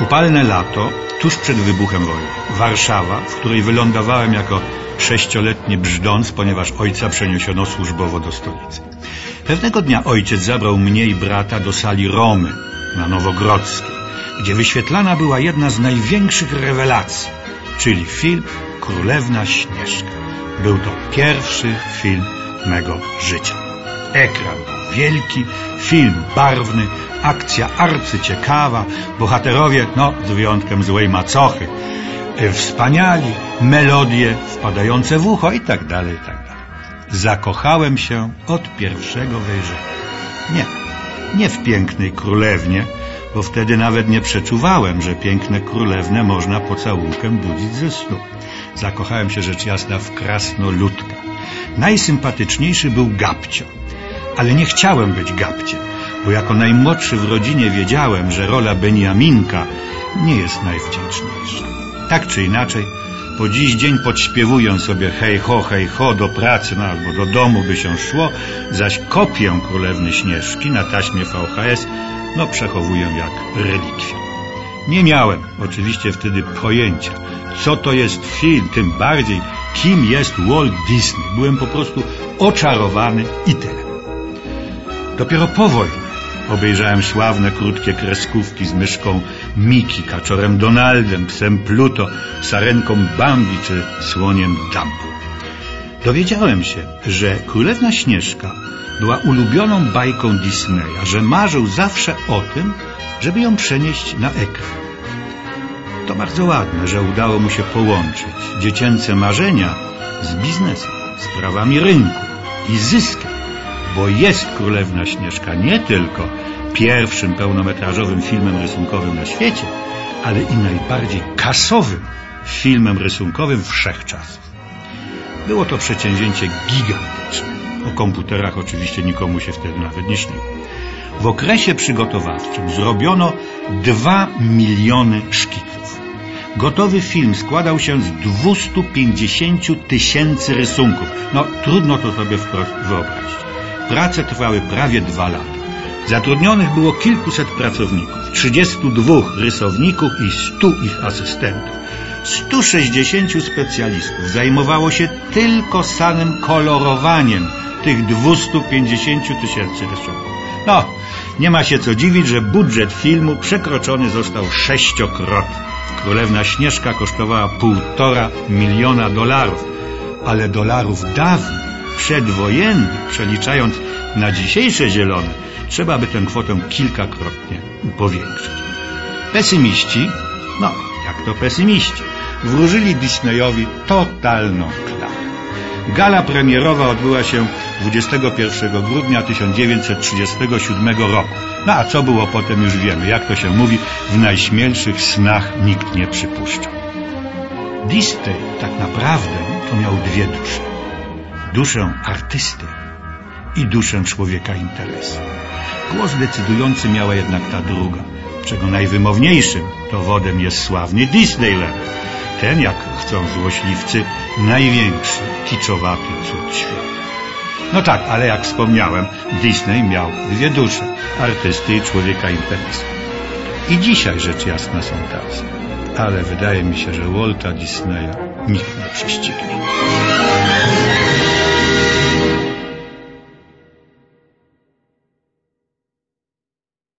Upalne lato, tuż przed wybuchem wojny. Warszawa, w której wylądowałem jako sześcioletni brzdąc, ponieważ ojca przeniesiono służbowo do stolicy. Pewnego dnia ojciec zabrał mnie i brata do sali Romy na Nowogrodzkiej, gdzie wyświetlana była jedna z największych rewelacji, czyli film Królewna Śnieżka. Był to pierwszy film mego życia. Ekran wielki, film barwny, akcja arcyciekawa, bohaterowie, no z wyjątkiem złej macochy, e, wspaniali, melodie wpadające w ucho i tak dalej, i tak dalej. Zakochałem się od pierwszego wejrzenia. Nie, nie w pięknej królewnie, bo wtedy nawet nie przeczuwałem, że piękne królewne można pocałunkiem budzić ze snu. Zakochałem się rzecz jasna w krasnoludkach. Najsympatyczniejszy był Gabcio, ale nie chciałem być Gabciem, bo jako najmłodszy w rodzinie wiedziałem, że rola Beniaminka nie jest najwdzięczniejsza. Tak czy inaczej, po dziś dzień podśpiewuję sobie hej ho, hej ho do pracy no, albo do domu by się szło, zaś kopię Królewny Śnieżki na taśmie VHS no przechowuję jak relikwię. Nie miałem oczywiście wtedy pojęcia, co to jest film, tym bardziej kim jest Walt Disney. Byłem po prostu oczarowany i tyle. Dopiero po wojnie obejrzałem sławne krótkie kreskówki z myszką Miki, kaczorem Donaldem, psem Pluto, sarenką Bambi czy słoniem Dumbo. Dowiedziałem się, że Królewna Śnieżka była ulubioną bajką Disneya, że marzył zawsze o tym, żeby ją przenieść na ekran. To bardzo ładne, że udało mu się połączyć dziecięce marzenia z biznesem, sprawami rynku i zyskiem, bo jest Królewna Śnieżka nie tylko pierwszym pełnometrażowym filmem rysunkowym na świecie, ale i najbardziej kasowym filmem rysunkowym wszechczasów. Było to przedsięwzięcie gigantyczne. O komputerach oczywiście nikomu się wtedy nawet nie śniło. W okresie przygotowawczym zrobiono dwa miliony szkiców. Gotowy film składał się z 250 tysięcy rysunków. No, trudno to sobie wprost wyobrazić. Prace trwały prawie dwa lata. Zatrudnionych było kilkuset pracowników, 32 rysowników i 100 ich asystentów. 160 specjalistów zajmowało się tylko samym kolorowaniem tych 250 tysięcy rysunków. No, nie ma się co dziwić, że budżet filmu przekroczony został sześciokrotnie. Królewna Śnieżka kosztowała półtora miliona dolarów, ale dolarów dawnych, przedwojennych, przeliczając na dzisiejsze zielone, trzeba by tę kwotę kilkakrotnie powiększyć. Pesymiści, no jak to pesymiści, wróżyli Disneyowi totalną klapę. Gala premierowa odbyła się 21 grudnia 1937 roku. No a co było potem już wiemy. Jak to się mówi, w najśmielszych snach nikt nie przypuszczał. Disney tak naprawdę to miał dwie dusze. Duszę artysty i duszę człowieka interesu. Głos decydujący miała jednak ta druga, czego najwymowniejszym dowodem jest sławny Disneyland. Ten, jak chcą złośliwcy, największy, kiczowaty cud świata. No tak, ale jak wspomniałem, Disney miał dwie dusze, artysty i człowieka interesu. I dzisiaj rzecz jasna są tacy. Ale wydaje mi się, że Walta Disneya nikt nie prześcignie.